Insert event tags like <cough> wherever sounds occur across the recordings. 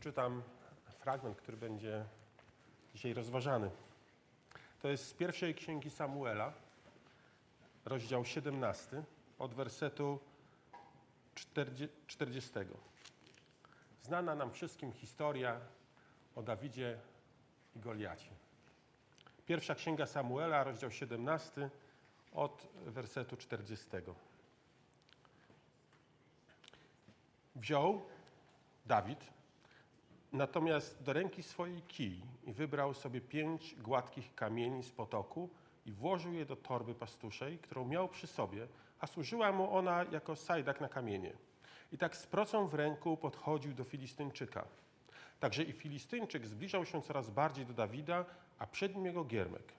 Przeczytam fragment, który będzie dzisiaj rozważany. To jest z pierwszej księgi Samuela, rozdział 17, od wersetu 40. Znana nam wszystkim historia o Dawidzie i Goliacie. Pierwsza księga Samuela, rozdział 17, od wersetu 40. Wziął Dawid natomiast do ręki swojej kij i wybrał sobie pięć gładkich kamieni z potoku i włożył je do torby pastuszej, którą miał przy sobie, a służyła mu ona jako sajdak na kamienie. I tak z procą w ręku podchodził do Filistyńczyka. Także i Filistyńczyk zbliżał się coraz bardziej do Dawida, a przed nim jego giermek.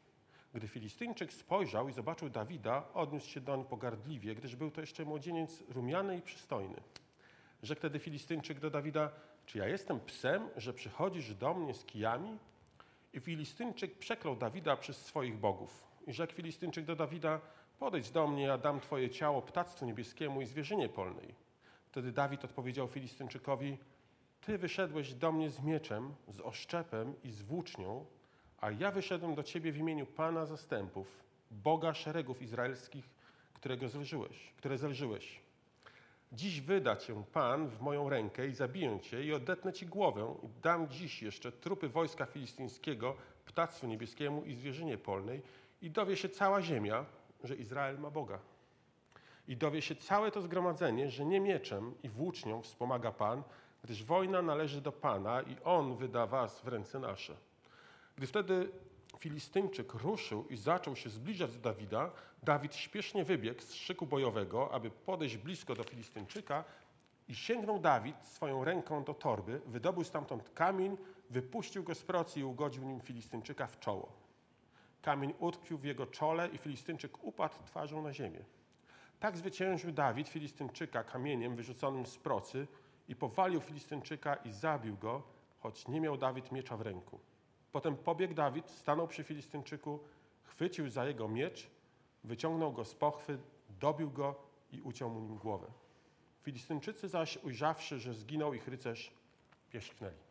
Gdy Filistyńczyk spojrzał i zobaczył Dawida, odniósł się doń pogardliwie, gdyż był to jeszcze młodzieniec rumiany i przystojny. Rzekł wtedy Filistyńczyk do Dawida, czy ja jestem psem, że przychodzisz do mnie z kijami? I Filistyńczyk przeklął Dawida przez swoich bogów. I rzekł Filistyńczyk do Dawida, podejdź do mnie, ja dam twoje ciało ptactwu niebieskiemu i zwierzynie polnej. Wtedy Dawid odpowiedział Filistyńczykowi, ty wyszedłeś do mnie z mieczem, z oszczepem i z włócznią, a ja wyszedłem do ciebie w imieniu Pana zastępów, Boga szeregów izraelskich, którego zelżyłeś, które zelżyłeś. Dziś wyda cię Pan w moją rękę i zabiję cię i odetnę ci głowę i dam dziś jeszcze trupy wojska filistyńskiego, ptactwu niebieskiemu i zwierzynie polnej i dowie się cała ziemia, że Izrael ma Boga. I dowie się całe to zgromadzenie, że nie mieczem i włócznią wspomaga Pan, gdyż wojna należy do Pana i On wyda was w ręce nasze. Gdy wtedy Filistyńczyk ruszył i zaczął się zbliżać do Dawida, Dawid śpiesznie wybiegł z szyku bojowego, aby podejść blisko do Filistyńczyka i sięgnął Dawid swoją ręką do torby, wydobył stamtąd kamień, wypuścił go z procy i ugodził nim Filistyńczyka w czoło. Kamień utkwił w jego czole i Filistyńczyk upadł twarzą na ziemię. Tak zwyciężył Dawid Filistyńczyka kamieniem wyrzuconym z procy i powalił Filistyńczyka i zabił go, choć nie miał Dawid miecza w ręku. Potem pobiegł Dawid, stanął przy Filistyńczyku, chwycił za jego miecz, wyciągnął go z pochwy, dobił go i uciął mu nim głowę. Filistyńczycy zaś, ujrzawszy, że zginął ich rycerz, pierzchnęli.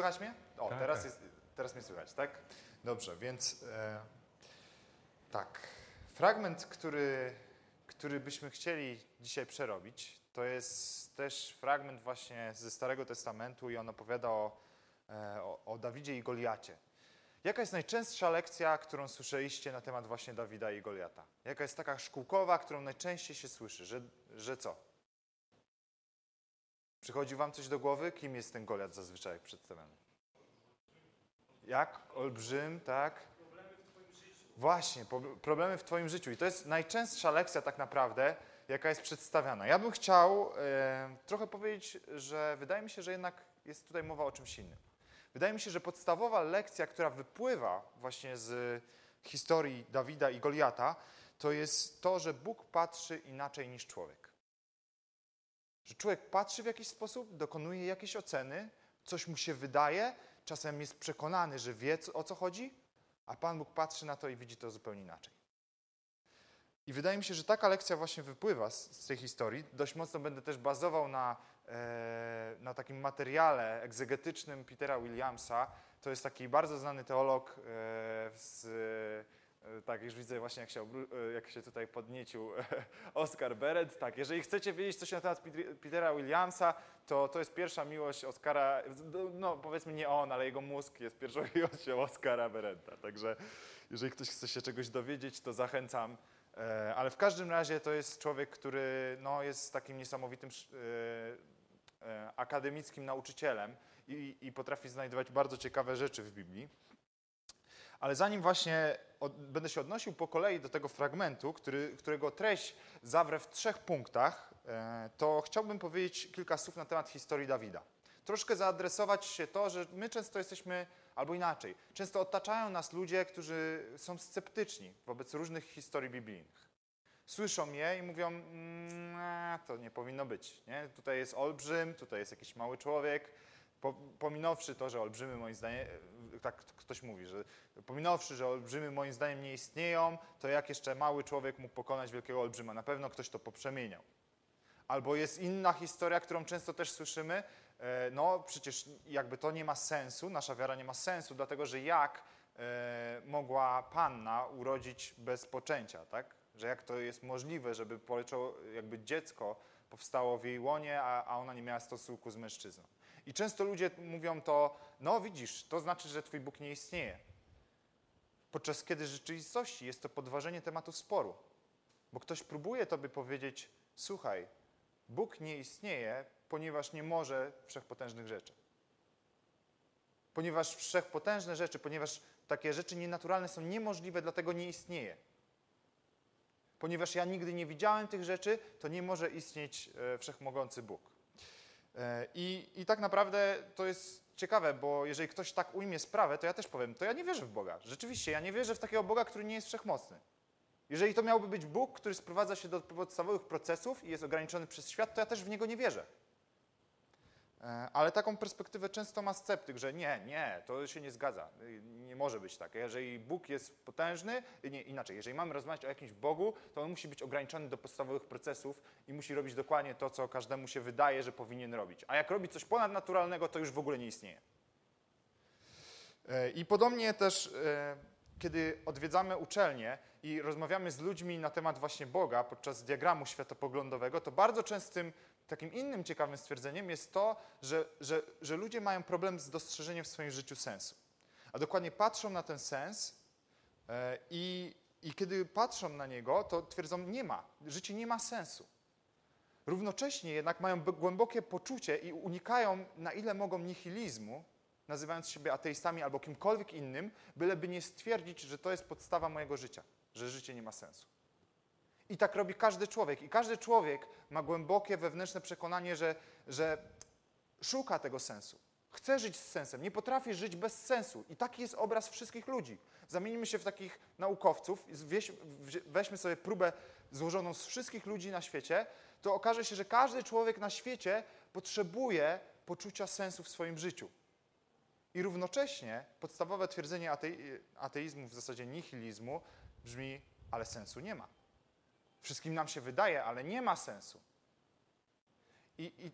Słychać mnie? O, tak, teraz, tak. Jest, teraz mnie słychać, tak? Dobrze, więc e, tak. Fragment, który, który byśmy chcieli dzisiaj przerobić, to jest też fragment właśnie ze Starego Testamentu i on opowiada o, e, o, o Dawidzie i Goliacie. Jaka jest najczęstsza lekcja, którą słyszeliście na temat właśnie Dawida i Goliata? Jaka jest taka szkółkowa, którą najczęściej się słyszy? Że, że co? Przychodzi wam coś do głowy? Kim jest ten Goliat zazwyczaj przedstawiany? Jak? Olbrzym, tak? Właśnie, problemy w Twoim życiu. I to jest najczęstsza lekcja tak naprawdę, jaka jest przedstawiana. Ja bym chciał e, trochę powiedzieć, że wydaje mi się, że jednak jest tutaj mowa o czymś innym. Wydaje mi się, że podstawowa lekcja, która wypływa właśnie z historii Dawida i Goliata, to jest to, że Bóg patrzy inaczej niż człowiek. Że człowiek patrzy w jakiś sposób, dokonuje jakiejś oceny, coś mu się wydaje, czasem jest przekonany, że wie o co chodzi, a Pan Bóg patrzy na to i widzi to zupełnie inaczej. I wydaje mi się, że taka lekcja właśnie wypływa z, z tej historii. Dość mocno będę też bazował na, e, na takim materiale egzegetycznym Petera Williamsa. To jest taki bardzo znany teolog e, z tak, już widzę właśnie, jak się, e, jak się tutaj podniecił <laughs> Oscar Beret. Tak, jeżeli chcecie wiedzieć coś na temat Petera Williamsa, to to jest pierwsza miłość Oscara, no powiedzmy nie on, ale jego mózg jest pierwszą <laughs> miłością Oscara Berenta. Także jeżeli ktoś chce się czegoś dowiedzieć, to zachęcam. E, ale w każdym razie to jest człowiek, który no, jest takim niesamowitym akademickim nauczycielem i, i potrafi znajdować bardzo ciekawe rzeczy w Biblii. Ale zanim właśnie od, będę się odnosił po kolei do tego fragmentu, który, którego treść zawrę w trzech punktach, e, to chciałbym powiedzieć kilka słów na temat historii Dawida. Troszkę zaadresować się to, że my często jesteśmy, albo inaczej, często otaczają nas ludzie, którzy są sceptyczni wobec różnych historii biblijnych. słyszą je i mówią, mmm, to nie powinno być. Nie? Tutaj jest olbrzym, tutaj jest jakiś mały człowiek. Po, pominąwszy to, że olbrzymy moim zdaniem, e, tak ktoś mówi, że pominąwszy, że olbrzymy moim zdaniem nie istnieją, to jak jeszcze mały człowiek mógł pokonać wielkiego olbrzyma? Na pewno ktoś to poprzemieniał. Albo jest inna historia, którą często też słyszymy, e, no przecież jakby to nie ma sensu, nasza wiara nie ma sensu, dlatego że jak e, mogła panna urodzić bez poczęcia, tak? Że jak to jest możliwe, żeby jakby dziecko powstało w jej łonie, a, a ona nie miała stosunku z mężczyzną. I często ludzie mówią to, no widzisz, to znaczy, że twój Bóg nie istnieje. Podczas kiedy w rzeczywistości jest to podważenie tematu sporu. Bo ktoś próbuje tobie powiedzieć, słuchaj, Bóg nie istnieje, ponieważ nie może wszechpotężnych rzeczy. Ponieważ wszechpotężne rzeczy, ponieważ takie rzeczy nienaturalne są niemożliwe, dlatego nie istnieje. Ponieważ ja nigdy nie widziałem tych rzeczy, to nie może istnieć e, wszechmogący Bóg. E, I, I tak naprawdę to jest ciekawe, bo jeżeli ktoś tak ujmie sprawę, to ja też powiem, to ja nie wierzę w Boga. Rzeczywiście, ja nie wierzę w takiego Boga, który nie jest wszechmocny. Jeżeli to miałby być Bóg, który sprowadza się do podstawowych procesów i jest ograniczony przez świat, to ja też w niego nie wierzę. E, ale taką perspektywę często ma sceptyk, że nie, nie, to się nie zgadza. Nie może być tak. Jeżeli Bóg jest potężny, nie, inaczej, jeżeli mamy rozmawiać o jakimś Bogu, to on musi być ograniczony do podstawowych procesów i musi robić dokładnie to, co każdemu się wydaje, że powinien robić. A jak robi coś ponadnaturalnego, to już w ogóle nie istnieje. E, I podobnie też, e, kiedy odwiedzamy uczelnie i rozmawiamy z ludźmi na temat właśnie Boga podczas diagramu światopoglądowego, to bardzo częstym takim innym ciekawym stwierdzeniem jest to, że, że, że ludzie mają problem z dostrzeżeniem w swoim życiu sensu. A dokładnie patrzą na ten sens e, i, i kiedy patrzą na niego, to twierdzą, nie ma, życie nie ma sensu. Równocześnie jednak mają głębokie poczucie i unikają na ile mogą nihilizmu, nazywając siebie ateistami albo kimkolwiek innym, byleby nie stwierdzić, że to jest podstawa mojego życia, że życie nie ma sensu. I tak robi każdy człowiek. I każdy człowiek ma głębokie wewnętrzne przekonanie, że, że szuka tego sensu. Chce żyć z sensem, nie potrafi żyć bez sensu. I taki jest obraz wszystkich ludzi. Zamienimy się w takich naukowców, weźmy sobie próbę złożoną z wszystkich ludzi na świecie, to okaże się, że każdy człowiek na świecie potrzebuje poczucia sensu w swoim życiu. I równocześnie podstawowe twierdzenie ateizmu, w zasadzie nihilizmu, brzmi, ale sensu nie ma. Wszystkim nam się wydaje, ale nie ma sensu. I, I,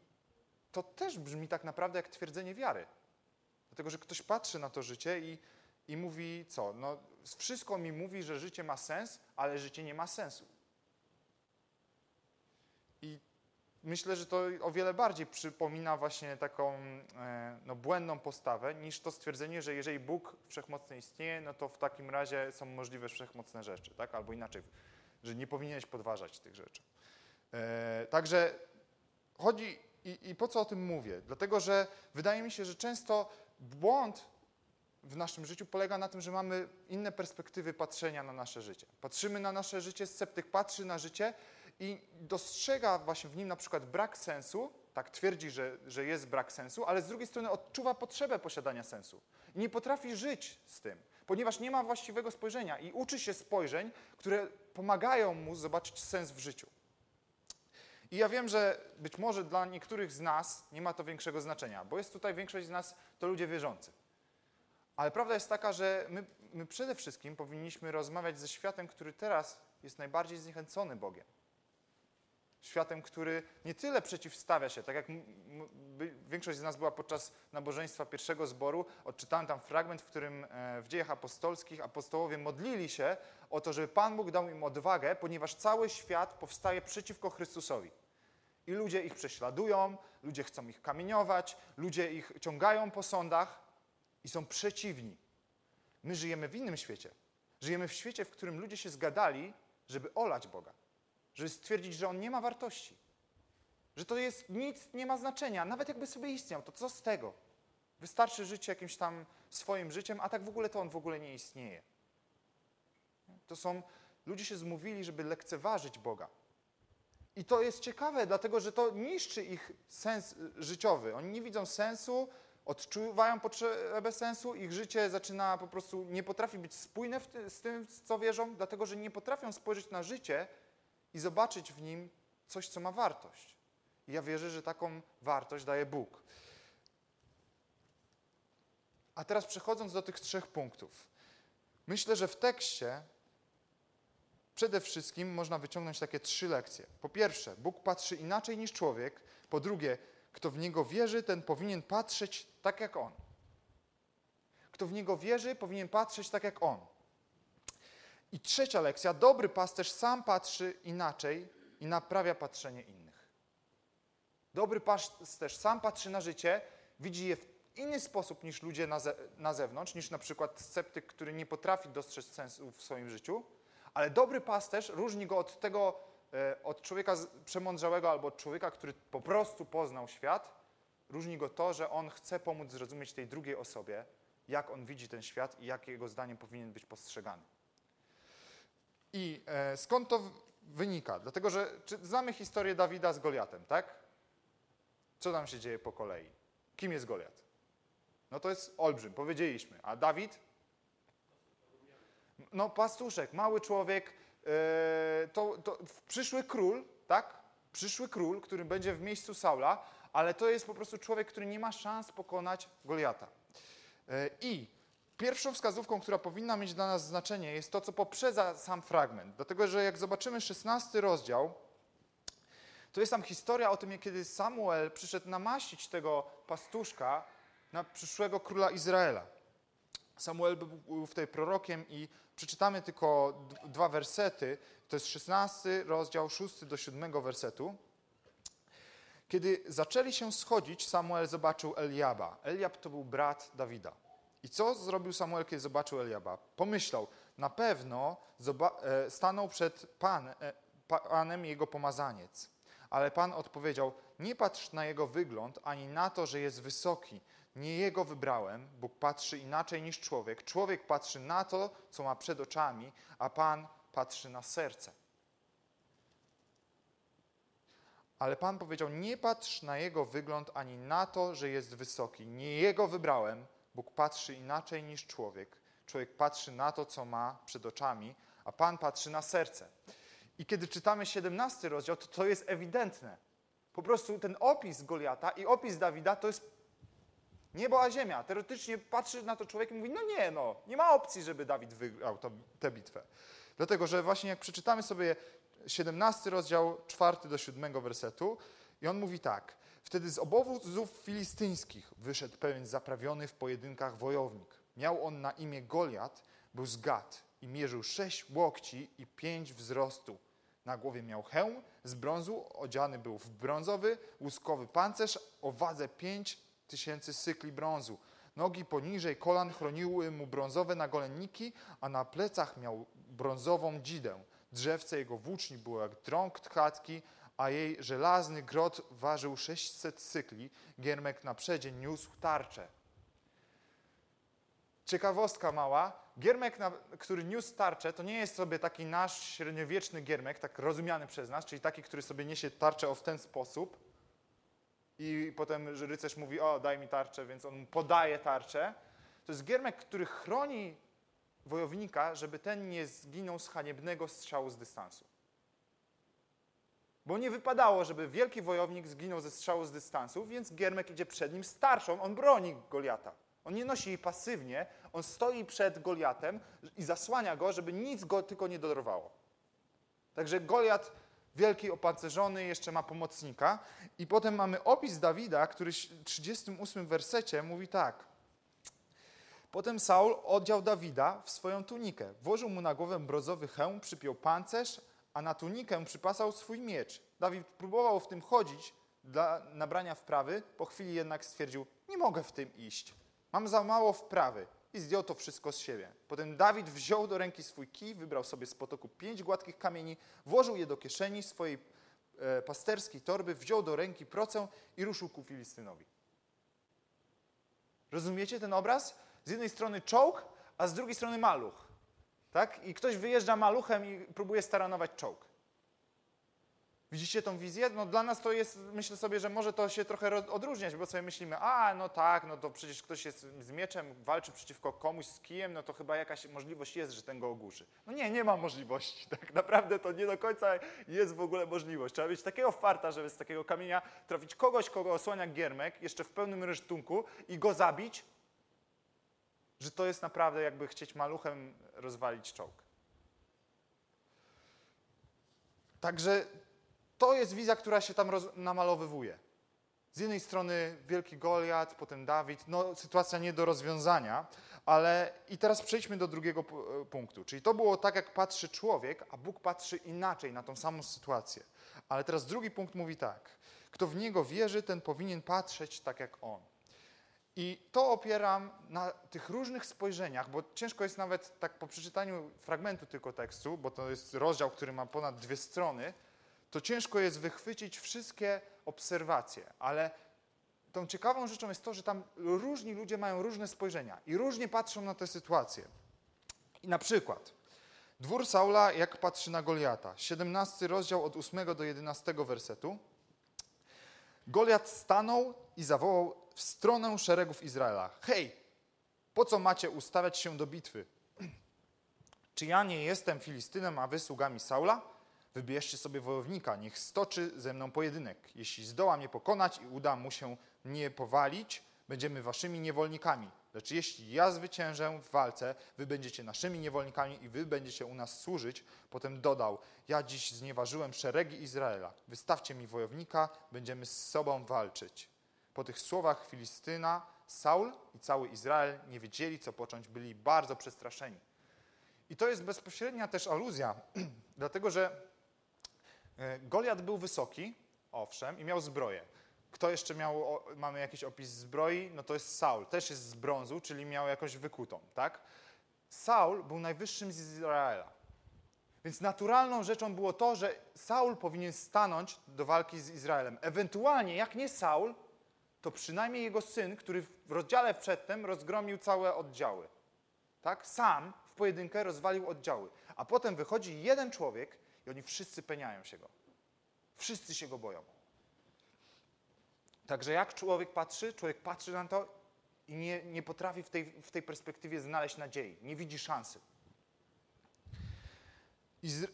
to też brzmi tak naprawdę jak twierdzenie wiary. Dlatego, że ktoś patrzy na to życie i, i mówi co? No, wszystko mi mówi, że życie ma sens, ale życie nie ma sensu. I myślę, że to o wiele bardziej przypomina właśnie taką e, no, błędną postawę, niż to stwierdzenie, że jeżeli Bóg wszechmocny istnieje, no to w takim razie są możliwe wszechmocne rzeczy, tak? Albo inaczej, że nie powinieneś podważać tych rzeczy. E, także chodzi, i, i po co o tym mówię? Dlatego, że wydaje mi się, że często błąd w naszym życiu polega na tym, że mamy inne perspektywy patrzenia na nasze życie. Patrzymy na nasze życie, sceptyk patrzy na życie i dostrzega właśnie w nim na przykład brak sensu, tak twierdzi, że, że jest brak sensu, ale z drugiej strony odczuwa potrzebę posiadania sensu. I nie potrafi żyć z tym ponieważ nie ma właściwego spojrzenia i uczy się spojrzeń, które pomagają mu zobaczyć sens w życiu. I ja wiem, że być może dla niektórych z nas nie ma to większego znaczenia, bo jest tutaj większość z nas to ludzie wierzący. Ale prawda jest taka, że my, my przede wszystkim powinniśmy rozmawiać ze światem, który teraz jest najbardziej zniechęcony Bogiem. Światem, który nie tyle przeciwstawia się, tak jak większość z nas była podczas nabożeństwa pierwszego zboru, odczytałem tam fragment, w którym e, w dziejach apostolskich apostołowie modlili się o to, żeby Pan Bóg dał im odwagę, ponieważ cały świat powstaje przeciwko Chrystusowi. I ludzie ich prześladują, ludzie chcą ich kamieniować, ludzie ich ciągają po sądach i są przeciwni. My żyjemy w innym świecie. Żyjemy w świecie, w którym ludzie się zgadali, żeby olać Boga żeby stwierdzić, że on nie ma wartości. Że to jest nic, nie ma znaczenia. Nawet jakby sobie istniał, to co z tego? Wystarczy żyć jakimś tam swoim życiem, a tak w ogóle to on w ogóle nie istnieje. To są, ludzie się zmówili, żeby lekceważyć Boga. I to jest ciekawe, dlatego że to niszczy ich sens życiowy. Oni nie widzą sensu, odczuwają potrzebę sensu, ich życie zaczyna po prostu, nie potrafi być spójne z tym, co wierzą, dlatego że nie potrafią spojrzeć na życie i zobaczyć w nim coś, co ma wartość. I ja wierzę, że taką wartość daje Bóg. A teraz przechodząc do tych trzech punktów. Myślę, że w tekście przede wszystkim można wyciągnąć takie trzy lekcje. Po pierwsze, Bóg patrzy inaczej niż człowiek. Po drugie, kto w Niego wierzy, ten powinien patrzeć tak jak On. Kto w Niego wierzy, powinien patrzeć tak jak On. I trzecia lekcja, dobry pasterz sam patrzy inaczej i naprawia patrzenie innych. Dobry pasterz sam patrzy na życie, widzi je w inny sposób niż ludzie na, ze na zewnątrz, niż na przykład sceptyk, który nie potrafi dostrzec sensu w swoim życiu, ale dobry pasterz różni go od tego, e, od człowieka przemądrzałego albo od człowieka, który po prostu poznał świat. Różni go to, że on chce pomóc zrozumieć tej drugiej osobie, jak on widzi ten świat i jak jego zdaniem powinien być postrzegany. I e, skąd to wynika? Dlatego, że znamy historię Dawida z Goliatem, tak? Co tam się dzieje po kolei? Kim jest Goliat? No to jest olbrzym, powiedzieliśmy. A Dawid? No pastuszek, mały człowiek, e, to, to przyszły król, tak? Przyszły król, który będzie w miejscu Saula, ale to jest po prostu człowiek, który nie ma szans pokonać Goliata. E, I pierwszą wskazówką, która powinna mieć dla nas znaczenie, jest to, co poprzedza sam fragment. Dlatego, że jak zobaczymy 16 rozdział, to jest tam historia o tym, kiedy Samuel przyszedł namaścić tego pastuszka na przyszłego króla Izraela. Samuel był wtedy prorokiem i przeczytamy tylko dwa wersety. To jest 16 rozdział 6 do 7 wersetu. Kiedy zaczęli się schodzić, Samuel zobaczył Eliaba. Eliab to był brat Dawida. I co zrobił Samuel, kiedy zobaczył Eliaba? Pomyślał, na pewno e, stanął przed Pan, e, Panem jego pomazaniec. Ale Pan odpowiedział, nie patrz na jego wygląd, ani na to, że jest wysoki. Nie jego wybrałem. Bóg patrzy inaczej niż człowiek. Człowiek patrzy na to, co ma przed oczami, a Pan patrzy na serce. Ale Pan powiedział: Nie patrz na jego wygląd ani na to, że jest wysoki. Nie jego wybrałem. Bóg patrzy inaczej niż człowiek. Człowiek patrzy na to, co ma przed oczami, a Pan patrzy na serce. I kiedy czytamy 17 rozdział, to to jest ewidentne. Po prostu ten opis Goliata i opis Dawida to jest niebo a ziemia. Teoretycznie patrzy na to człowiek i mówi, no nie, no, nie ma opcji, żeby Dawid wygrał tę bitwę. Dlatego, że właśnie jak przeczytamy sobie 17 rozdział 4 do 7 wersetu i on mówi tak. Wtedy z obozów filistyńskich wyszedł pewien zaprawiony w pojedynkach wojownik. Miał on na imię Goliat, był z Gad i mierzył sześć łokci i pięć wzrostu. Na głowie miał hełm z brązu, odziany był w brązowy, łuskowy pancerz o wadze pięć tysięcy cykli brązu. Nogi poniżej kolan chroniły mu brązowe nagolenniki, a na plecach miał brązową dzidę. Drzewce jego włóczni było jak drąg tchatki, a jej żelazny grot ważył 600 cykli. Giermek na przedzie niósł tarczę. Ciekawostka mała. Giermek, który niósł tarczę, to nie jest sobie taki nasz średniowieczny giermek, tak rozumiany przez nas, czyli taki, który sobie niesie tarczę o w ten sposób i potem rycerz mówi, o daj mi tarczę, więc on mu podaje tarczę. To jest giermek, który chroni wojownika, żeby ten nie zginął z haniebnego strzału z dystansu. Bo nie wypadało, żeby wielki wojownik zginął ze strzału z dystansu, więc Giermek idzie przed nim starszą, on broni Goliata. On nie nosi jej pasywnie, on stoi przed Goliatem i zasłania go, żeby nic go tylko nie dorwało. Także Goliat wielki, opancerzony, jeszcze ma pomocnika. I potem mamy opis Dawida, który w 38 wersecie mówi tak. Potem Saul oddział Dawida w swoją tunikę. Włożył mu na głowę brązowy hełm, przypiął pancerz, a na tunikę przypasał swój miecz. Dawid próbował w tym chodzić dla nabrania wprawy, po chwili jednak stwierdził, nie mogę w tym iść. Mam za mało wprawy i zdjął to wszystko z siebie. Potem Dawid wziął do ręki swój kij, wybrał sobie z potoku pięć gładkich kamieni, włożył je do kieszeni swojej e, pasterskiej torby, wziął do ręki procę i ruszył ku Filistynowi. Rozumiecie ten obraz? Z jednej strony czołg, a z drugiej strony maluch. Tak? I ktoś wyjeżdża maluchem i próbuje staranować czołg. Widzicie tą wizję? No dla nas to jest, myślę sobie, że może to się trochę ro- odróżniać, bo sobie myślimy, a no tak, no to przecież ktoś jest z mieczem, walczy przeciwko komuś z kijem, no to chyba jakaś możliwość jest, że ten go ogłuszy. No nie, nie ma możliwości. <laughs> Tak naprawdę to nie do końca jest w ogóle możliwość. Trzeba mieć takiego farta, żeby z takiego kamienia trafić kogoś, kogo osłania giermek, jeszcze w pełnym rysztunku i go zabić, że to jest naprawdę jakby chcieć maluchem rozwalić czołg. Także to jest wizja, która się tam namalowywuje. Z jednej strony wielki Goliat, potem Dawid, no sytuacja nie do rozwiązania, ale i teraz przejdźmy do drugiego pu- punktu. Czyli to było tak, jak patrzy człowiek, a Bóg patrzy inaczej na tą samą sytuację. Ale teraz drugi punkt mówi tak. Kto w Niego wierzy, ten powinien patrzeć tak jak On. I to opieram na tych różnych spojrzeniach, bo ciężko jest nawet tak po przeczytaniu fragmentu tylko tekstu, bo to jest rozdział, który ma ponad dwie strony, to ciężko jest wychwycić wszystkie obserwacje, ale tą ciekawą rzeczą jest to, że tam różni ludzie mają różne spojrzenia i różnie patrzą na tę sytuację. I na przykład dwór Saula, jak patrzy na Goliata. 17 rozdział od 8 do 11 wersetu. Goliat stanął i zawołał w stronę szeregów Izraela. Hej, po co macie ustawiać się do bitwy? Czy ja nie jestem Filistynem, a wy sługami Saula? Wybierzcie sobie wojownika, niech stoczy ze mną pojedynek. Jeśli zdoła mnie pokonać i uda mu się mnie powalić, będziemy waszymi niewolnikami. Lecz jeśli ja zwyciężę w walce, wy będziecie naszymi niewolnikami i wy będziecie u nas służyć. Potem dodał, ja dziś znieważyłem szeregi Izraela. Wystawcie mi wojownika, będziemy z sobą walczyć. Po tych słowach Filistyna, Saul i cały Izrael nie wiedzieli, co począć, byli bardzo przestraszeni. I to jest bezpośrednia też aluzja, <clears throat> dlatego że e, Goliat był wysoki, owszem, i miał zbroję. Kto jeszcze miał, mamy jakiś opis zbroi? No to jest Saul, też jest z brązu, czyli miał jakąś wykutą, tak? Saul był najwyższym z Izraela. Więc naturalną rzeczą było to, że Saul powinien stanąć do walki z Izraelem. Ewentualnie, jak nie Saul, to przynajmniej jego syn, który w rozdziale przedtem rozgromił całe oddziały. Tak? Sam w pojedynkę rozwalił oddziały. A potem wychodzi jeden człowiek i oni wszyscy peniają się go. Wszyscy się go boją. Także jak człowiek patrzy? Człowiek patrzy na to i nie, nie potrafi w tej, w tej perspektywie znaleźć nadziei. Nie widzi szansy. Izra-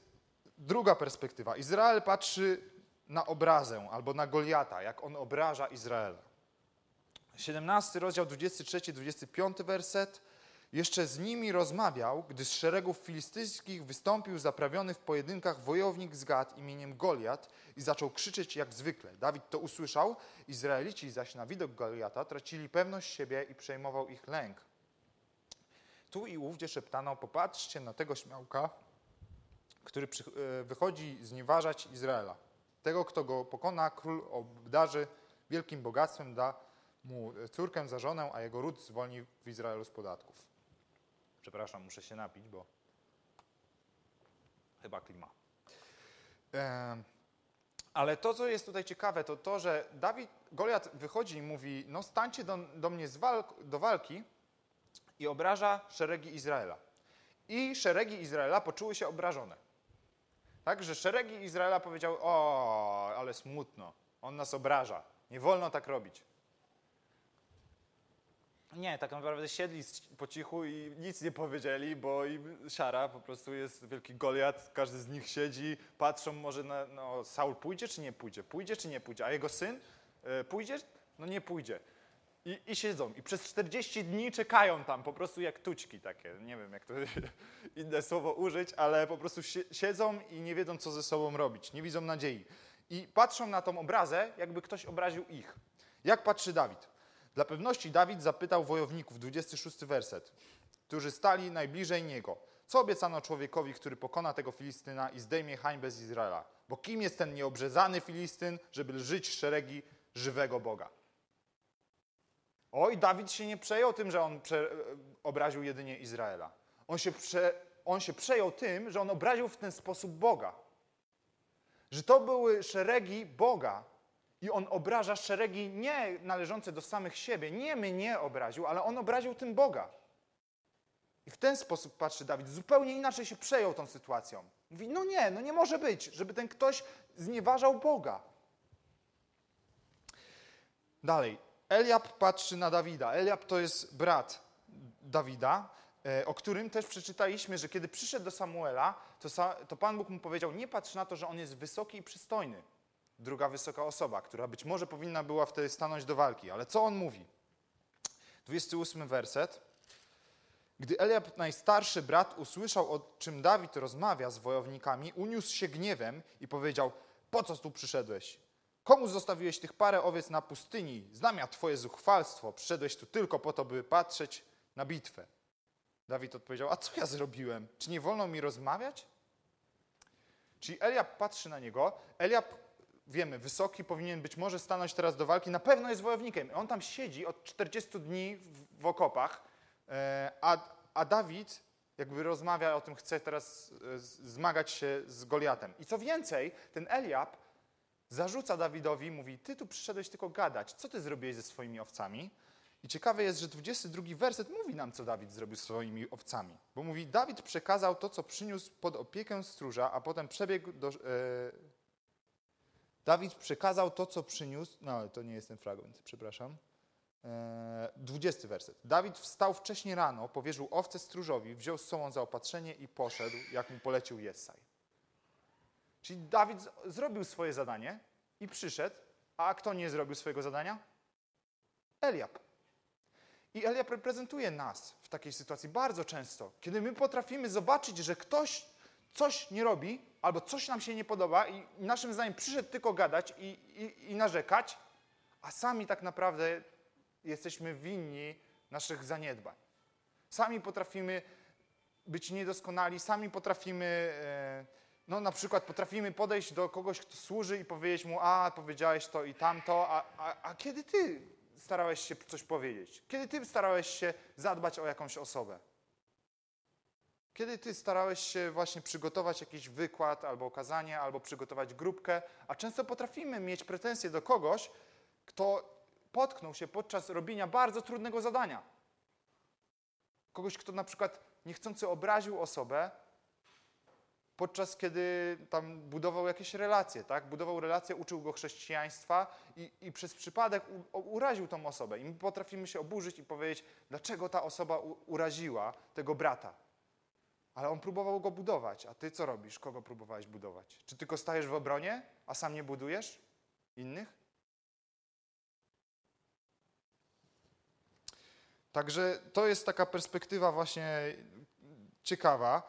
Druga perspektywa. Izrael patrzy na obrazę albo na Goliata, jak on obraża Izraela. 17 rozdział 23-25 werset. Jeszcze z nimi rozmawiał, gdy z szeregów filistyjskich wystąpił zaprawiony w pojedynkach wojownik z Gad imieniem Goliat i zaczął krzyczeć jak zwykle. Dawid to usłyszał, Izraelici zaś na widok Goliata tracili pewność siebie i przejmował ich lęk. Tu i ówdzie szeptano, popatrzcie na tego śmiałka, który e, wychodzi znieważać Izraela. Tego, kto go pokona, król obdarzy wielkim bogactwem, da mu córkę za żonę, a jego ród zwolni w Izraelu z podatków. Przepraszam, muszę się napić, bo chyba klima. Ale to, co jest tutaj ciekawe, to to, że Dawid, Goliat wychodzi i mówi, no stańcie do, do mnie walk, do walki i obraża szeregi Izraela. I szeregi Izraela poczuły się obrażone. Tak, że szeregi Izraela powiedziały, o, ale smutno, on nas obraża, nie wolno tak robić. Nie, tak naprawdę siedli po cichu i nic nie powiedzieli, bo im siara, po prostu jest wielki Goliat, każdy z nich siedzi, patrzą może na, no Saul pójdzie czy nie pójdzie, pójdzie czy nie pójdzie, a jego syn e, pójdzie? No nie pójdzie. I, I siedzą i przez 40 dni czekają tam, po prostu jak tućki takie, nie wiem jak to <laughs> inne słowo użyć, ale po prostu sie- siedzą i nie wiedzą co ze sobą robić, nie widzą nadziei. I patrzą na tą obrazę, jakby ktoś obraził ich. Jak patrzy Dawid? Dla pewności Dawid zapytał wojowników, 26 werset, którzy stali najbliżej niego. Co obiecano człowiekowi, który pokona tego Filistyna i zdejmie hańbę z Izraela? Bo kim jest ten nieobrzezany Filistyn, żeby żyć w szeregi żywego Boga? Oj, Dawid się nie przejął tym, że on prze, obraził jedynie Izraela. On się, prze, on się przejął tym, że on obraził w ten sposób Boga. Że to były szeregi Boga, i on obraża szeregi nie należące do samych siebie. Nie mnie obraził, ale on obraził tym Boga. I w ten sposób patrzy Dawid. Zupełnie inaczej się przejął tą sytuacją. Mówi, no nie, no nie może być, żeby ten ktoś znieważał Boga. Dalej, Eliab patrzy na Dawida. Eliab to jest brat Dawida, e, o którym też przeczytaliśmy, że kiedy przyszedł do Samuela, to, to Pan Bóg mu powiedział, nie patrz na to, że on jest wysoki i przystojny. Druga wysoka osoba, która być może powinna była wtedy stanąć do walki. Ale co on mówi? 28 werset. Gdy Eliab, najstarszy brat, usłyszał, o czym Dawid rozmawia z wojownikami, uniósł się gniewem i powiedział, po co tu przyszedłeś? Komu zostawiłeś tych parę owiec na pustyni? Znam ja twoje zuchwalstwo. Przyszedłeś tu tylko po to, by patrzeć na bitwę. Dawid odpowiedział, a co ja zrobiłem? Czy nie wolno mi rozmawiać? Czyli Eliab patrzy na niego. Eliab, wiemy, wysoki, powinien być może stanąć teraz do walki. Na pewno jest wojownikiem. On tam siedzi od 40 dni w, w okopach, e, a, a Dawid jakby rozmawia o tym, chce teraz e, zmagać się z Goliatem. I co więcej, ten Eliab zarzuca Dawidowi, mówi, ty tu przyszedłeś tylko gadać, co ty zrobiłeś ze swoimi owcami? I ciekawe jest, że 22 werset mówi nam, co Dawid zrobił z swoimi owcami. Bo mówi, Dawid przekazał to, co przyniósł pod opiekę stróża, a potem przebiegł do... Dawid przekazał to, co przyniósł... No, to nie jest ten fragment, przepraszam. E... 20 werset. Dawid wstał wcześnie rano, powierzył owce stróżowi, wziął z sobą zaopatrzenie i poszedł, jak mu polecił Jesaj. Czyli Dawid zrobił swoje zadanie i przyszedł, a kto nie zrobił swojego zadania? Eliab. I Eliab reprezentuje nas w takiej sytuacji bardzo często, kiedy my potrafimy zobaczyć, że ktoś coś nie robi, albo coś nam się nie podoba i naszym zdaniem przyszedł tylko gadać i, i, i narzekać, a sami tak naprawdę jesteśmy winni naszych zaniedbań. Sami potrafimy być niedoskonali, sami potrafimy, e, no na przykład potrafimy podejść do kogoś, kto służy i powiedzieć mu, a powiedziałeś to i tamto, a, a, a kiedy ty starałeś się coś powiedzieć? Kiedy ty starałeś się zadbać o jakąś osobę? Kiedy ty starałeś się właśnie przygotować jakiś wykład albo okazanie, albo przygotować grupkę, a często potrafimy mieć pretensje do kogoś, kto potknął się podczas robienia bardzo trudnego zadania. Kogoś, kto na przykład niechcący obraził osobę, podczas kiedy tam budował jakieś relacje, tak? Budował relacje, uczył go chrześcijaństwa i, i przez przypadek u, uraził tą osobę. I my potrafimy się oburzyć i powiedzieć, dlaczego ta osoba u, uraziła tego brata. Ale on próbował go budować, a ty co robisz? Kogo próbowałeś budować? Czy tylko stajesz w obronie, a sam nie budujesz innych? Także to jest taka perspektywa właśnie ciekawa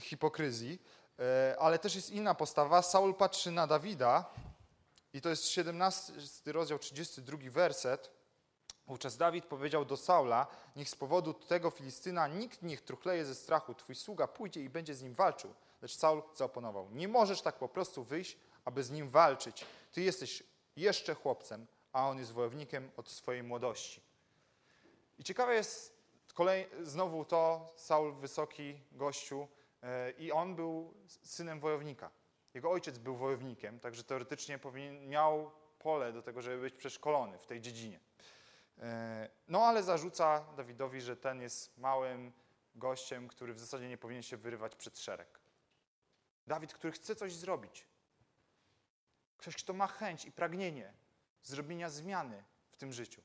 hipokryzji. E, ale też jest inna postawa. Saul patrzy na Dawida i to jest 17 rozdział, 32 werset. Wówczas Dawid powiedział do Saula, niech z powodu tego Filistyna nikt niech truchleje ze strachu, twój sługa pójdzie i będzie z nim walczył. Lecz Saul zaoponował, nie możesz tak po prostu wyjść, aby z nim walczyć. Ty jesteś jeszcze chłopcem, a on jest wojownikiem od swojej młodości. I ciekawe jest kolej, znowu to, Saul wysoki gościu, E, I on był synem wojownika. Jego ojciec był wojownikiem, także teoretycznie powinien, miał pole do tego, żeby być przeszkolony w tej dziedzinie. E, no ale zarzuca Dawidowi, że ten jest małym gościem, który w zasadzie nie powinien się wyrywać przed szereg. Dawid, który chce coś zrobić. Ktoś, kto ma chęć i pragnienie zrobienia zmiany w tym życiu.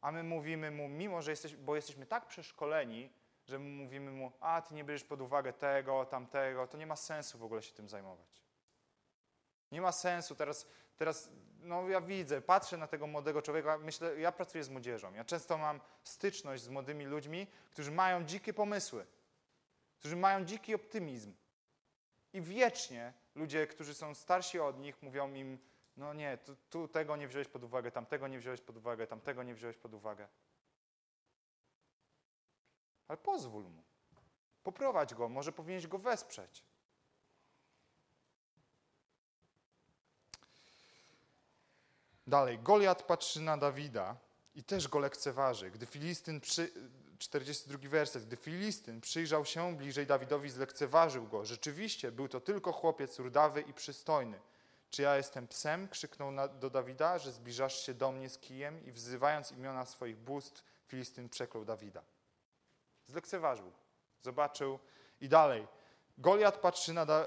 A my mówimy mu, mimo że jesteś, bo jesteśmy tak przeszkoleni, że mówimy mu, a ty nie bierzesz pod uwagę tego, tamtego, to nie ma sensu w ogóle się tym zajmować. Nie ma sensu. Teraz, teraz no ja widzę, patrzę na tego młodego człowieka, myślę, ja pracuję z młodzieżą. Ja często mam styczność z młodymi ludźmi, którzy mają dzikie pomysły, którzy mają dziki optymizm. I wiecznie ludzie, którzy są starsi od nich, mówią im, no nie, tu, tu tego nie wziąłeś pod uwagę, tamtego nie wziąłeś pod uwagę, tamtego nie wziąłeś pod uwagę. Ale pozwól mu. Poprowadź go, może powinieneś go wesprzeć. Dalej, Goliat patrzy na Dawida i też go lekceważy. Gdy Filistyn, przy... 42 werset, gdy Filistyn przyjrzał się bliżej Dawidowi, zlekceważył go. Rzeczywiście był to tylko chłopiec rudawy i przystojny. Czy ja jestem psem? krzyknął na, do Dawida, że zbliżasz się do mnie z kijem i wzywając imiona swoich bóstw, Filistyn przeklął Dawida. Zlekceważył. Zobaczył i dalej. Goliat patrzy na da,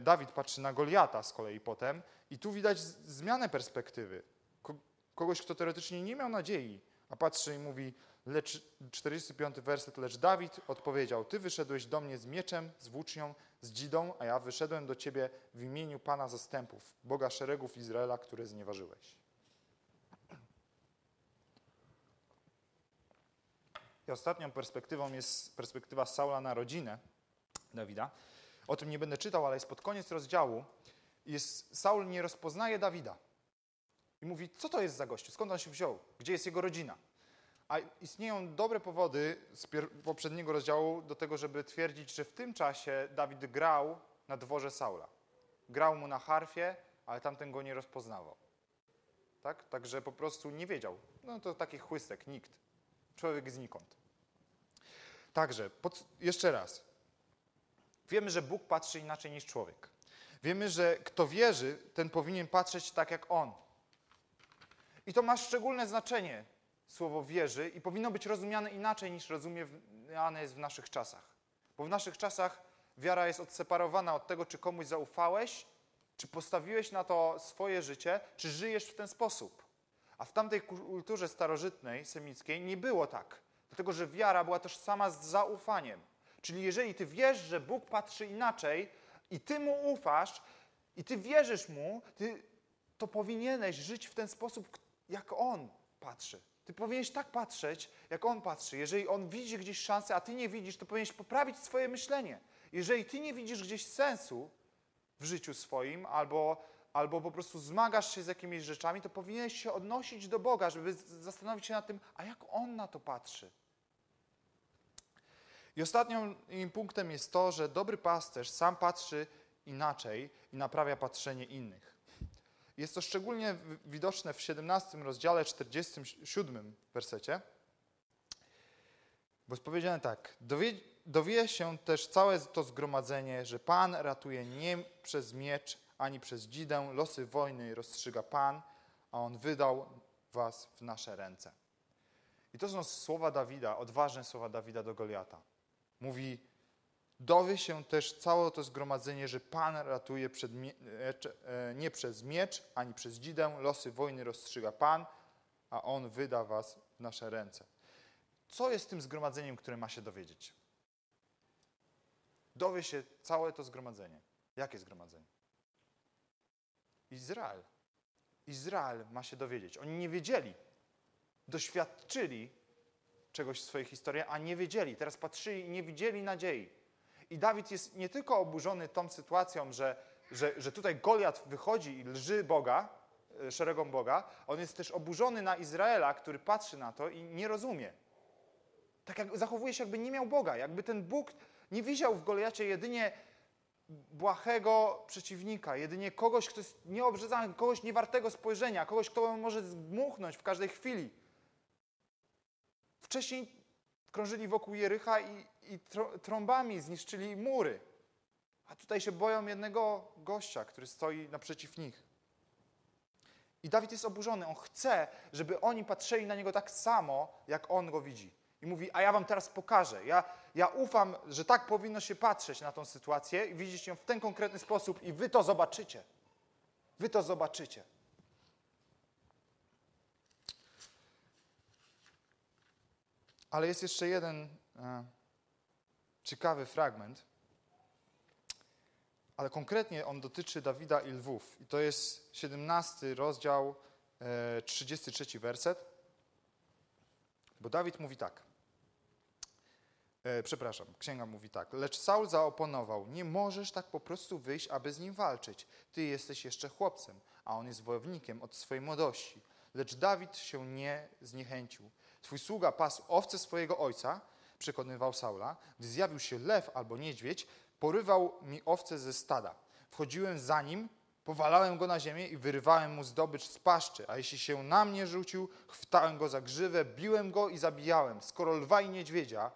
Dawid patrzy na Goliata z kolei potem i tu widać zmianę perspektywy. Ko, kogoś, kto teoretycznie nie miał nadziei, a patrzy i mówi, lecz 45 werset, lecz Dawid odpowiedział, ty wyszedłeś do mnie z mieczem, z włócznią, z dzidą, a ja wyszedłem do ciebie w imieniu Pana zastępów, Boga szeregów Izraela, które znieważyłeś. I ostatnią perspektywą jest perspektywa Saula na rodzinę Dawida. O tym nie będę czytał, ale jest pod koniec rozdziału. Jest, Saul nie rozpoznaje Dawida. I mówi, co to jest za gościu? Skąd on się wziął? Gdzie jest jego rodzina? A istnieją dobre powody z poprzedniego rozdziału do tego, żeby twierdzić, że w tym czasie Dawid grał na dworze Saula. Grał mu na harfie, ale tamten go nie rozpoznawał. Tak? Także po prostu nie wiedział. No to taki chłystek, nikt. Człowiek znikąd. Także, pod, jeszcze raz. Wiemy, że Bóg patrzy inaczej niż człowiek. Wiemy, że kto wierzy, ten powinien patrzeć tak jak On. I to ma szczególne znaczenie, słowo wierzy, i powinno być rozumiane inaczej niż rozumiane jest w naszych czasach. Bo w naszych czasach wiara jest odseparowana od tego, czy komuś zaufałeś, czy postawiłeś na to swoje życie, czy żyjesz w ten sposób. A w tamtej kulturze starożytnej, semickiej, nie było tak. Dlatego, że wiara była tożsama z zaufaniem. Czyli jeżeli ty wiesz, że Bóg patrzy inaczej i ty mu ufasz i ty wierzysz mu, ty, to powinieneś żyć w ten sposób, jak on patrzy. Ty powinieneś tak patrzeć, jak on patrzy. Jeżeli on widzi gdzieś szansę, a ty nie widzisz, to powinieneś poprawić swoje myślenie. Jeżeli ty nie widzisz gdzieś sensu w życiu swoim, albo, albo po prostu zmagasz się z jakimiś rzeczami, to powinieneś się odnosić do Boga, żeby zastanowić się nad tym, a jak on na to patrzy. I ostatnim punktem jest to, że dobry pasterz sam patrzy inaczej i naprawia patrzenie innych. Jest to szczególnie widoczne w 17 rozdziale, 47 wersecie. Bo jest powiedziane tak: dowie, dowie się też całe to zgromadzenie, że Pan ratuje nie przez miecz ani przez dzidę, losy wojny rozstrzyga Pan, a On wydał was w nasze ręce. I to są słowa Dawida, odważne słowa Dawida do Goliata. Mówi, dowie się też całe to zgromadzenie, że Pan ratuje przed mie- e, nie przez miecz, ani przez dzidę, losy wojny rozstrzyga Pan, a On wyda was w nasze ręce. Co jest tym zgromadzeniem, które ma się dowiedzieć? Dowie się całe to zgromadzenie. Jakie zgromadzenie? Izrael. Izrael ma się dowiedzieć. Oni nie wiedzieli. Doświadczyli czegoś w swojej historii, a nie wiedzieli. Teraz patrzyli i nie widzieli nadziei. I Dawid jest nie tylko oburzony tą sytuacją, że, że, że tutaj Goliat wychodzi i lży Boga, e, szeregom Boga, on jest też oburzony na Izraela, który patrzy na to i nie rozumie. Tak jak zachowuje się, jakby nie miał Boga, jakby ten Bóg nie widział w Goliacie jedynie błahego przeciwnika, jedynie kogoś, kto jest nieobrzezany, kogoś niewartego spojrzenia, kogoś, kto może zmuchnąć w każdej chwili. Wcześniej krążyli wokół Jericha i, i trąbami zniszczyli mury. A tutaj się boją jednego gościa, który stoi naprzeciw nich. I Dawid jest oburzony. On chce, żeby oni patrzyli na niego tak samo, jak on go widzi. I mówi, a ja wam teraz pokażę. Ja, ja ufam, że tak powinno się patrzeć na tą sytuację i widzieć ją w ten konkretny sposób i wy to zobaczycie. Wy to zobaczycie. Ale jest jeszcze jeden e, ciekawy fragment, ale konkretnie on dotyczy Dawida i lwów. I to jest 17 rozdział, e, 33 werset. Bo Dawid mówi tak. E, przepraszam, księga mówi tak. Lecz Saul zaoponował: Nie możesz tak po prostu wyjść, aby z nim walczyć. Ty jesteś jeszcze chłopcem, a on jest wojownikiem od swojej młodości. Lecz Dawid się nie zniechęcił. Twój sługa pasł owce swojego ojca, przekonywał Saula. Gdy zjawił się lew albo niedźwiedź, porywał mi owce ze stada. Wchodziłem za nim, powalałem go na ziemię i wyrywałem mu zdobycz z paszczy, a jeśli się na mnie rzucił, chwytałem go za grzywę, biłem go i zabijałem. Skoro lwa i niedźwiedzia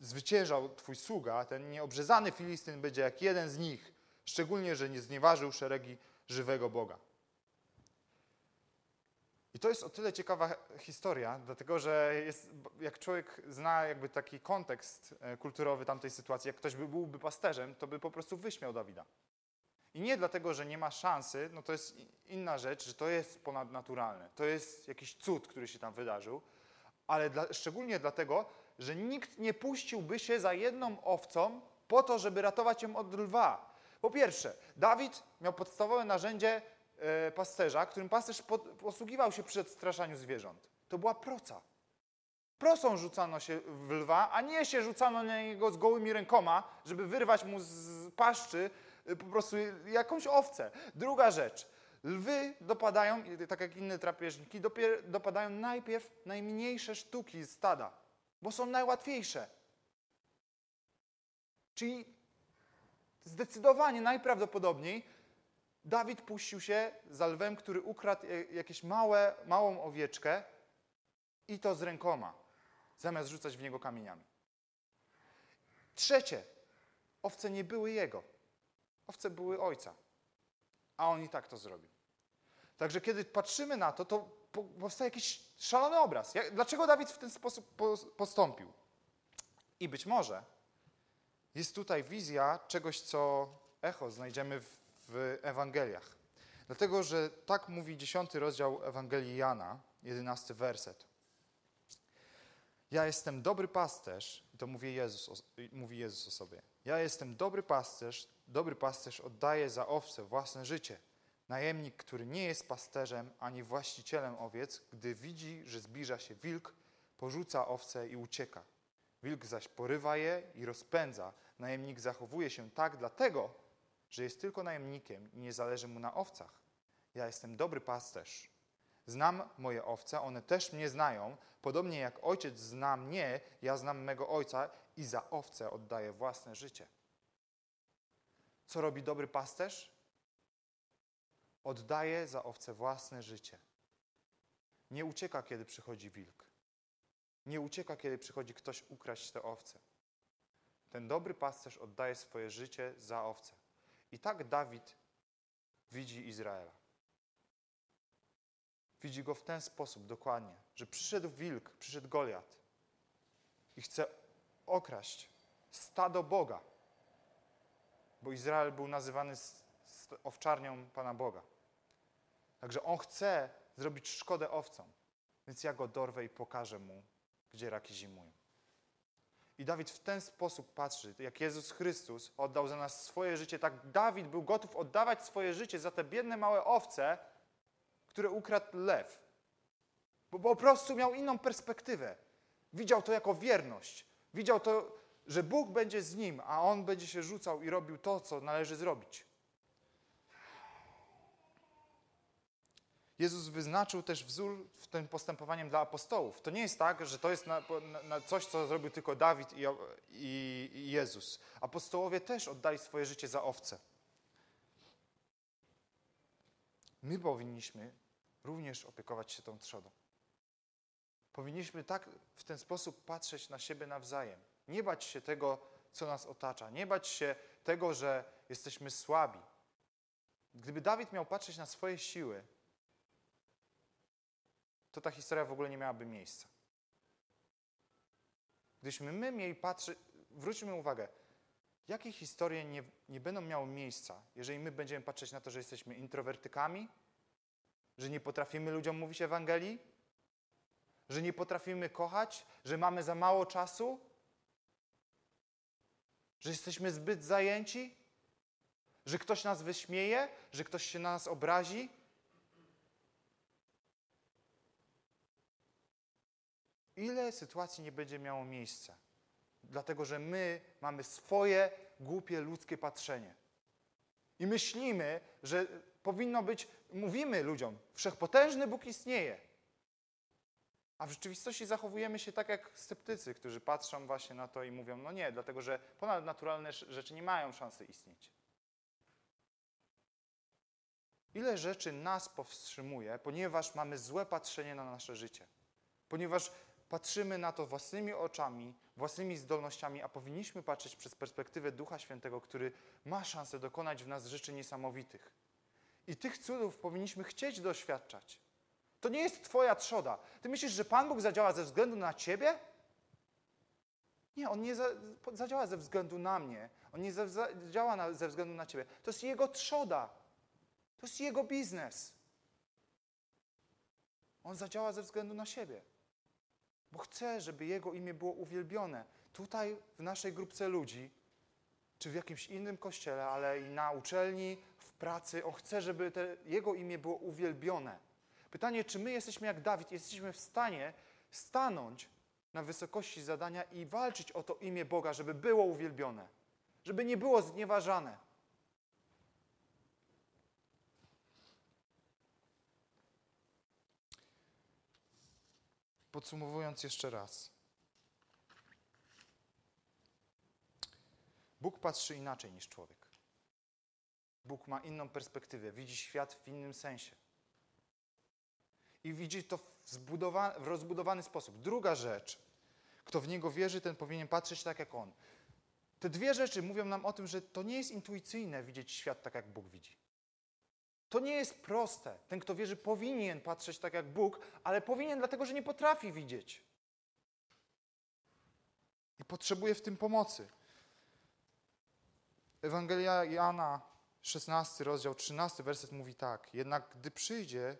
zwyciężał twój sługa, ten nieobrzezany Filistyn będzie jak jeden z nich, szczególnie, że nie znieważył szeregi żywego Boga. I to jest o tyle ciekawa historia, dlatego że jest, jak człowiek zna jakby taki kontekst e, kulturowy tamtej sytuacji, jak ktoś by, byłby pasterzem, to by po prostu wyśmiał Dawida. I nie dlatego, że nie ma szansy, no to jest inna rzecz, że to jest ponadnaturalne. To jest jakiś cud, który się tam wydarzył, ale dla, szczególnie dlatego, że nikt nie puściłby się za jedną owcą po to, żeby ratować ją od lwa. Po pierwsze, Dawid miał podstawowe narzędzie pasterza, którym pasterz posługiwał się przy odstraszaniu zwierząt. To była proca. Prosą rzucano się w lwa, a nie się rzucano na niego z gołymi rękoma, żeby wyrwać mu z paszczy y, po prostu jakąś owcę. Druga rzecz. Lwy dopadają, tak jak inne drapieżniki, dopadają najpierw najmniejsze sztuki z stada, bo są najłatwiejsze. Czyli zdecydowanie najprawdopodobniej Dawid puścił się za lwem, który ukradł jakieś małe, małą owieczkę i to z rękoma, zamiast rzucać w niego kamieniami. Trzecie, owce nie były jego. Owce były ojca. A on i tak to zrobił. Także kiedy patrzymy na to, to powstaje jakiś szalony obraz. Dlaczego Dawid w ten sposób postąpił? I być może jest tutaj wizja czegoś, co echo znajdziemy w, w Ewangeliach. Dlatego, że tak mówi dziesiąty rozdział Ewangelii Jana, jedenasty werset. Ja jestem dobry pasterz, i to mówi Jezus, mówi Jezus o sobie. Ja jestem dobry pasterz, dobry pasterz oddaje za owce własne życie. Najemnik, który nie jest pasterzem ani właścicielem owiec, gdy widzi, że zbliża się wilk, porzuca owce i ucieka. Wilk zaś porywa je i rozpędza. Najemnik zachowuje się tak dlatego, że jest tylko najemnikiem i nie zależy mu na owcach. Ja jestem dobry pasterz. Znam moje owce, one też mnie znają. Podobnie jak ojciec zna mnie, ja znam mego ojca i za owce oddaję własne życie. Co robi dobry pasterz? Oddaje za owce własne życie. Nie ucieka, kiedy przychodzi wilk. Nie ucieka, kiedy przychodzi ktoś ukraść te owce. Ten dobry pasterz oddaje swoje życie za owce. I tak Dawid widzi Izraela. Widzi go w ten sposób dokładnie, że przyszedł wilk, przyszedł Goliat i chce okraść stado Boga, bo Izrael był nazywany owczarnią Pana Boga. Także on chce zrobić szkodę owcom, więc ja go dorwę i pokażę mu, gdzie raki zimują. I Dawid w ten sposób patrzy, jak Jezus Chrystus oddał za nas swoje życie, tak Dawid był gotów oddawać swoje życie za te biedne małe owce, które ukradł lew. Bo po prostu miał inną perspektywę. Widział to jako wierność. Widział to, że Bóg będzie z nim, a on będzie się rzucał i robił to, co należy zrobić. Jezus wyznaczył też wzór w tym postępowaniem dla apostołów. To nie jest tak, że to jest na, na coś, co zrobił tylko Dawid i, i, i Jezus. Apostołowie też oddali swoje życie za owce. My powinniśmy również opiekować się tą trzodą. Powinniśmy tak w ten sposób patrzeć na siebie nawzajem. Nie bać się tego, co nas otacza. Nie bać się tego, że jesteśmy słabi. Gdyby Dawid miał patrzeć na swoje siły, to ta historia w ogóle nie miałaby miejsca. Gdybyśmy my mieli patrzeć, zwróćmy uwagę, jakie historie nie, nie będą miały miejsca, jeżeli my będziemy patrzeć na to, że jesteśmy introwertykami, że nie potrafimy ludziom mówić Ewangelii, że nie potrafimy kochać, że mamy za mało czasu, że jesteśmy zbyt zajęci, że ktoś nas wyśmieje, że ktoś się na nas obrazi. Ile sytuacji nie będzie miało miejsca? Dlatego, że my mamy swoje głupie ludzkie patrzenie. I myślimy, że powinno być, mówimy ludziom, wszechpotężny Bóg istnieje. A w rzeczywistości zachowujemy się tak jak sceptycy, którzy patrzą właśnie na to i mówią, no nie, dlatego że ponadnaturalne rzeczy nie mają szansy istnieć. Ile rzeczy nas powstrzymuje, ponieważ mamy złe patrzenie na nasze życie. Ponieważ patrzymy na to własnymi oczami, własnymi zdolnościami, a powinniśmy patrzeć przez perspektywę Ducha Świętego, który ma szansę dokonać w nas rzeczy niesamowitych. I tych cudów powinniśmy chcieć doświadczać. To nie jest Twoja trzoda. Ty myślisz, że Pan Bóg zadziała ze względu na Ciebie? Nie, On nie za, zadziała ze względu na mnie. On nie za, zadziała ze względu na Ciebie. To jest Jego trzoda. To jest Jego biznes. On zadziała ze względu na siebie. Bo chce, żeby Jego imię było uwielbione. Tutaj w naszej grupce ludzi, czy w jakimś innym kościele, ale i na uczelni, w pracy, On chce, żeby te, Jego imię było uwielbione. Pytanie, czy my jesteśmy jak Dawid, jesteśmy w stanie stanąć na wysokości zadania i walczyć o to imię Boga, żeby było uwielbione, żeby nie było znieważane. Podsumowując jeszcze raz. Bóg patrzy inaczej niż człowiek. Bóg ma inną perspektywę, widzi świat w innym sensie. I widzi to w, w rozbudowany sposób. Druga rzecz, kto w Niego wierzy, ten powinien patrzeć tak jak On. Te dwie rzeczy mówią nam o tym, że to nie jest intuicyjne widzieć świat tak, jak Bóg widzi. To nie jest proste. Ten, kto wierzy, powinien patrzeć tak jak Bóg, ale powinien dlatego, że nie potrafi widzieć. I potrzebuje w tym pomocy. Ewangelia Jana, 16 rozdział, 13 werset mówi tak. Jednak gdy przyjdzie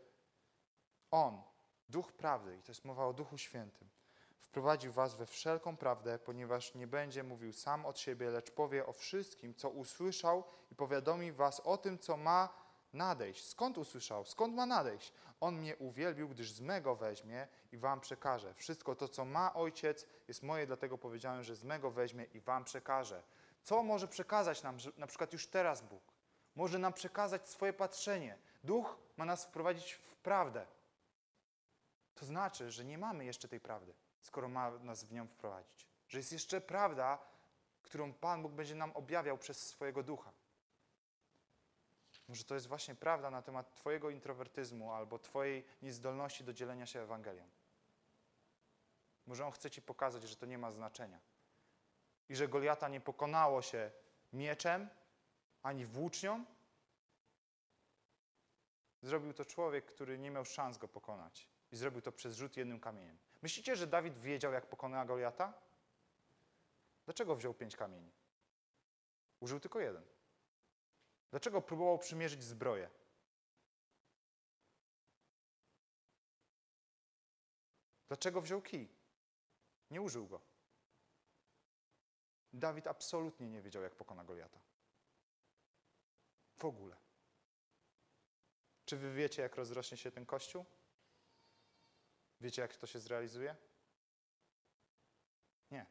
On, Duch Prawdy, i to jest mowa o Duchu Świętym, wprowadził was we wszelką prawdę, ponieważ nie będzie mówił sam od siebie, lecz powie o wszystkim, co usłyszał i powiadomi was o tym, co ma nadejść. Skąd usłyszał? Skąd ma nadejść? On mnie uwielbił, gdyż z mego weźmie i wam przekaże. Wszystko to, co ma ojciec, jest moje, dlatego powiedziałem, że z mego weźmie i wam przekaże. Co może przekazać nam, na przykład już teraz Bóg? Może nam przekazać swoje patrzenie. Duch ma nas wprowadzić w prawdę. To znaczy, że nie mamy jeszcze tej prawdy, skoro ma nas w nią wprowadzić. Że jest jeszcze prawda, którą Pan Bóg będzie nam objawiał przez swojego ducha. Może to jest właśnie prawda na temat Twojego introwertyzmu albo Twojej niezdolności do dzielenia się Ewangelią. Może On chce Ci pokazać, że to nie ma znaczenia. I że Goliata nie pokonało się mieczem ani włócznią. Zrobił to człowiek, który nie miał szans go pokonać. I zrobił to przez rzut jednym kamieniem. Myślicie, że Dawid wiedział, jak pokona Goliata? Dlaczego wziął pięć kamieni? Użył tylko jeden. Dlaczego próbował przymierzyć zbroję? Dlaczego wziął kij? Nie użył go. Dawid absolutnie nie wiedział, jak pokona Goliata. W ogóle. Czy wy wiecie, jak rozrośnie się ten kościół? Wiecie, jak to się zrealizuje? Nie.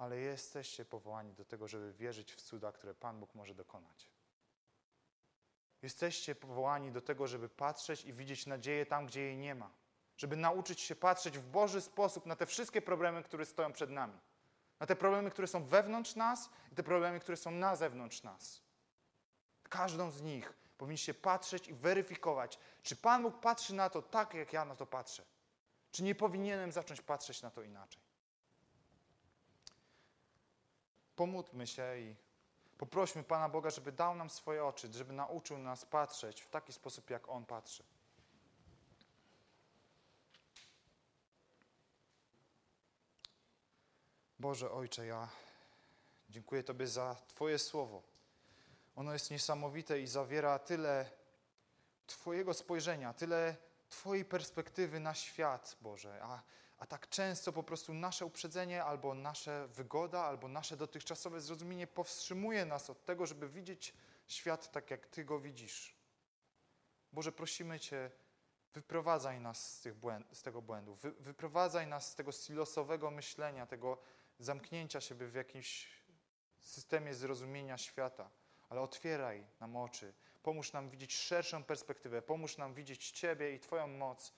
Ale jesteście powołani do tego, żeby wierzyć w cuda, które Pan Bóg może dokonać. Jesteście powołani do tego, żeby patrzeć i widzieć nadzieję tam, gdzie jej nie ma. Żeby nauczyć się patrzeć w Boży sposób na te wszystkie problemy, które stoją przed nami. Na te problemy, które są wewnątrz nas i te problemy, które są na zewnątrz nas. Każdą z nich powinniście patrzeć i weryfikować, czy Pan Bóg patrzy na to tak, jak ja na to patrzę. Czy nie powinienem zacząć patrzeć na to inaczej. Pomódlmy się i poprośmy Pana Boga, żeby dał nam swoje oczy, żeby nauczył nas patrzeć w taki sposób, jak On patrzy. Boże Ojcze, ja dziękuję Tobie za Twoje słowo. Ono jest niesamowite i zawiera tyle Twojego spojrzenia, tyle Twojej perspektywy na świat, Boże. A a tak często po prostu nasze uprzedzenie, albo nasza wygoda, albo nasze dotychczasowe zrozumienie powstrzymuje nas od tego, żeby widzieć świat tak, jak Ty go widzisz. Boże, prosimy Cię, wyprowadzaj nas z, błęd, z tego błędu, Wy, wyprowadzaj nas z tego silosowego myślenia, tego zamknięcia siebie w jakimś systemie zrozumienia świata, ale otwieraj nam oczy, pomóż nam widzieć szerszą perspektywę, pomóż nam widzieć Ciebie i Twoją moc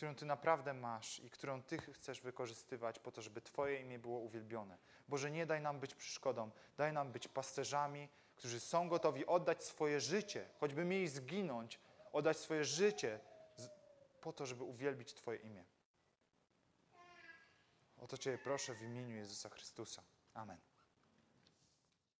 którą Ty naprawdę masz i którą Ty chcesz wykorzystywać po to, żeby Twoje imię było uwielbione. Boże, nie daj nam być przeszkodą, daj nam być pasterzami, którzy są gotowi oddać swoje życie, choćby mieli zginąć, oddać swoje życie po to, żeby uwielbić Twoje imię. O to Cię proszę w imieniu Jezusa Chrystusa. Amen.